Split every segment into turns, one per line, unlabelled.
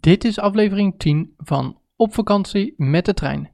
Dit is aflevering 10 van Op vakantie met de trein.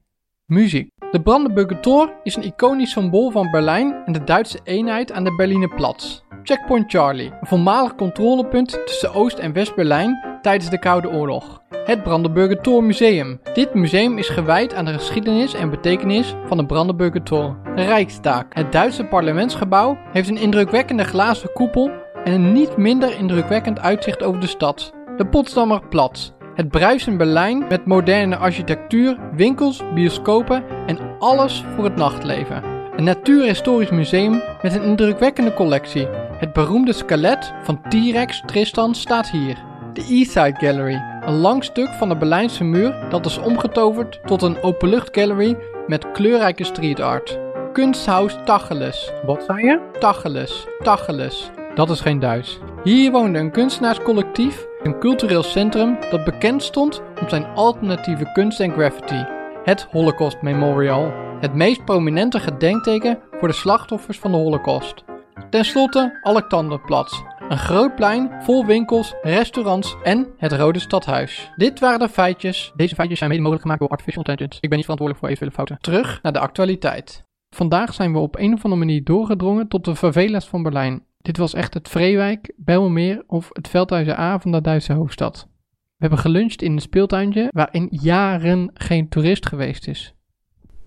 Muziek. De Brandenburger Tor is een iconisch symbool van Berlijn en de Duitse eenheid aan de Berlinerplatz. Checkpoint Charlie, een voormalig controlepunt tussen Oost- en West-Berlijn tijdens de Koude Oorlog. Het Brandenburger Tor Museum. Dit museum is gewijd aan de geschiedenis en betekenis van de Brandenburger Tor. De Rijksdag. Het Duitse parlementsgebouw heeft een indrukwekkende glazen koepel en een niet minder indrukwekkend uitzicht over de stad. De Potsdamer Platz. Het bruisend Berlijn met moderne architectuur, winkels, bioscopen en alles voor het nachtleven. Een natuurhistorisch museum met een indrukwekkende collectie. Het beroemde skelet van T-Rex Tristan staat hier. De Eastside Gallery, een lang stuk van de Berlijnse muur dat is omgetoverd tot een openlucht gallery met kleurrijke street art. Kunsthaus Tacheles. Wat zei je? Tacheles, Tacheles. Dat is geen Duits. Hier woonde een kunstenaarscollectief, een cultureel centrum dat bekend stond om zijn alternatieve kunst en graffiti. Het Holocaust Memorial, het meest prominente gedenkteken voor de slachtoffers van de Holocaust. Ten slotte Alexanderplatz, een groot plein vol winkels, restaurants en het Rode Stadhuis. Dit waren de feitjes. Deze feitjes zijn mede mogelijk gemaakt door Artificial Intelligence. Ik ben niet verantwoordelijk voor eventuele fouten. Terug naar de actualiteit. Vandaag zijn we op een of andere manier doorgedrongen tot de favelas van Berlijn. Dit was echt het Vreewijk, Bijlmermeer of het Veldhuizen A van de Duitse hoofdstad. We hebben geluncht in een speeltuintje waarin jaren geen toerist geweest is.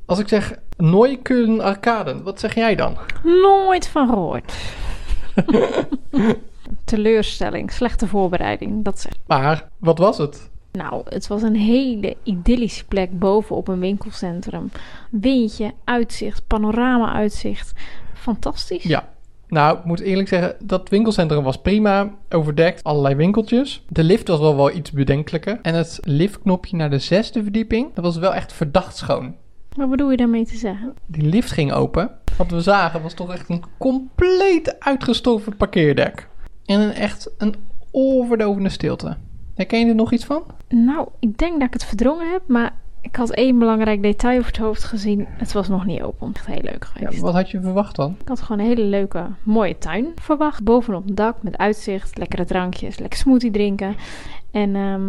Als ik zeg Neukölln Arcaden, wat zeg jij dan?
Nooit van gehoord. Teleurstelling, slechte voorbereiding, dat zeg.
Maar, wat was het?
Nou, het was een hele idyllische plek bovenop een winkelcentrum. Windje, uitzicht, panorama-uitzicht. Fantastisch.
Ja. Nou, ik moet eerlijk zeggen, dat winkelcentrum was prima, overdekt, allerlei winkeltjes. De lift was wel wel iets bedenkelijker. En het liftknopje naar de zesde verdieping, dat was wel echt verdacht schoon.
Wat bedoel je daarmee te zeggen?
Die lift ging open. Wat we zagen was toch echt een compleet uitgestoven parkeerdek. En een echt een oorverdovende stilte. Herken je er nog iets van?
Nou, ik denk dat ik het verdrongen heb, maar ik had één belangrijk detail over het hoofd gezien. Het was nog niet open. Echt heel leuk
Ja,
geweest.
wat had je verwacht dan?
Ik had gewoon een hele leuke, mooie tuin verwacht. Bovenop een dak met uitzicht, lekkere drankjes, lekker smoothie drinken. En ehm,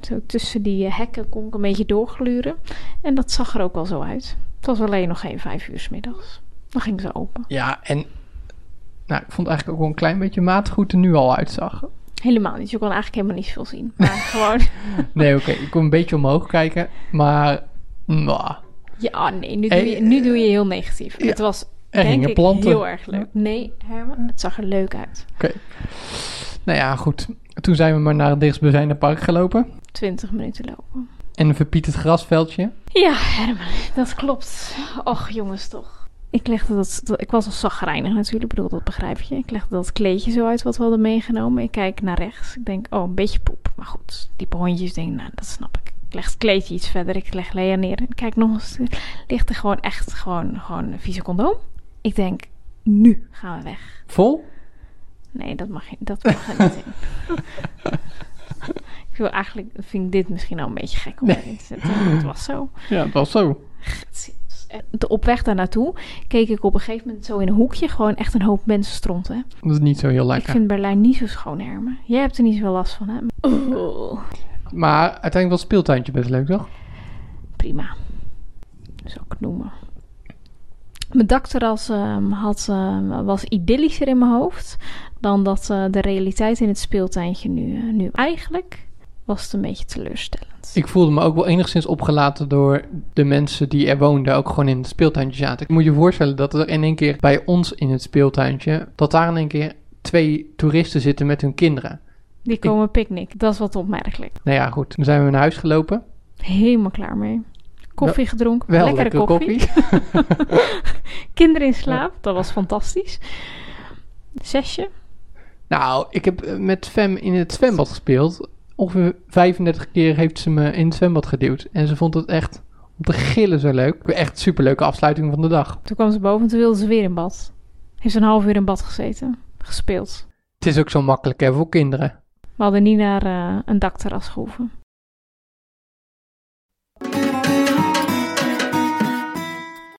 zo tussen die eh, hekken kon ik een beetje doorgluren. En dat zag er ook wel zo uit. Het was alleen nog geen vijf uur 's middags. Dan ging ze open.
Ja, en nou, ik vond eigenlijk ook wel een klein beetje matig het er nu al uitzag.
Helemaal niet. Je kon eigenlijk helemaal niet veel zien. Maar gewoon,
Nee, oké, ik kon een beetje omhoog kijken, maar nou,
ja, nee, nu doe je, nu doe je heel negatief.
Ja,
Het was,
er
denk ik,
planten.
heel erg leuk. Nee, Herman, het zag er leuk uit.
oké. Nou ja, goed. Toen zijn we maar naar het dichtstbijzijnde park gelopen.
20 minuten lopen.
En een verpieterd grasveldje.
Ja, Herman, dat klopt. Och, jongens, toch. Ik legde dat, dat- ik was al zagrijnig natuurlijk, bedoel, dat begrijp je. Ik legde dat kleedje zo uit wat we hadden meegenomen. Ik kijk naar rechts. Ik denk, oh, een beetje poep. Maar goed, diepe hondjes, denk nou, dat snap ik. Ik leg het kleedje iets verder, ik leg Lea neer. En kijk nog eens, ligt er gewoon echt gewoon, gewoon een vieze condoom. Ik denk, nu gaan we weg.
Vol?
Nee, dat mag, je- dat mag er niet in. ik wil eigenlijk, vind ik dit misschien al een beetje gek om erin te zetten. maar Het was zo.
Ja, dat was zo.
De- Op weg daar naartoe keek ik op een gegeven moment zo in een hoekje gewoon echt een hoop mensen stronten.
Dat is niet zo heel
Ik
lekker.
vind Berlijn niet zo schoon, Hermen. Jij hebt er niet zoveel last van, hè? Oh,
Maar uiteindelijk was het speeltuintje best leuk, toch?
prima. Zou ik het noemen. Mijn dakterras ehm, had, ehm, was idyllischer in mijn hoofd dan dat eh, de realiteit in het speeltuintje nu, eh, nu. Eigenlijk was het een beetje teleurstellend.
Ik voelde me ook wel enigszins opgelaten door de mensen die er woonden, ook gewoon in het speeltuintje zaten. Ik moet je voorstellen dat er in één keer bij ons in het speeltuintje, dat daar in één keer twee toeristen zitten met hun kinderen.
Die komen picknick. Dat is wat opmerkelijk.
Nou ja, goed. Dan zijn we naar huis gelopen.
Helemaal klaar mee. Koffie gedronken.
Wel
lekkere
lekkere
koffie.
koffie.
Kinderen in slaap. Dat was fantastisch. Zesje.
Nou, ik heb met Fem in het zwembad gespeeld. Ongeveer 35 keer heeft ze me in het zwembad geduwd. En ze vond het echt om te gillen zo leuk. Echt superleuke afsluiting van de dag.
Toen kwam ze boven en toen wilde ze weer in bad. Heeft een half uur in bad gezeten. Gespeeld.
Het is ook zo makkelijk hè, voor kinderen.
We hadden niet naar eh, een dakterras gehoeven.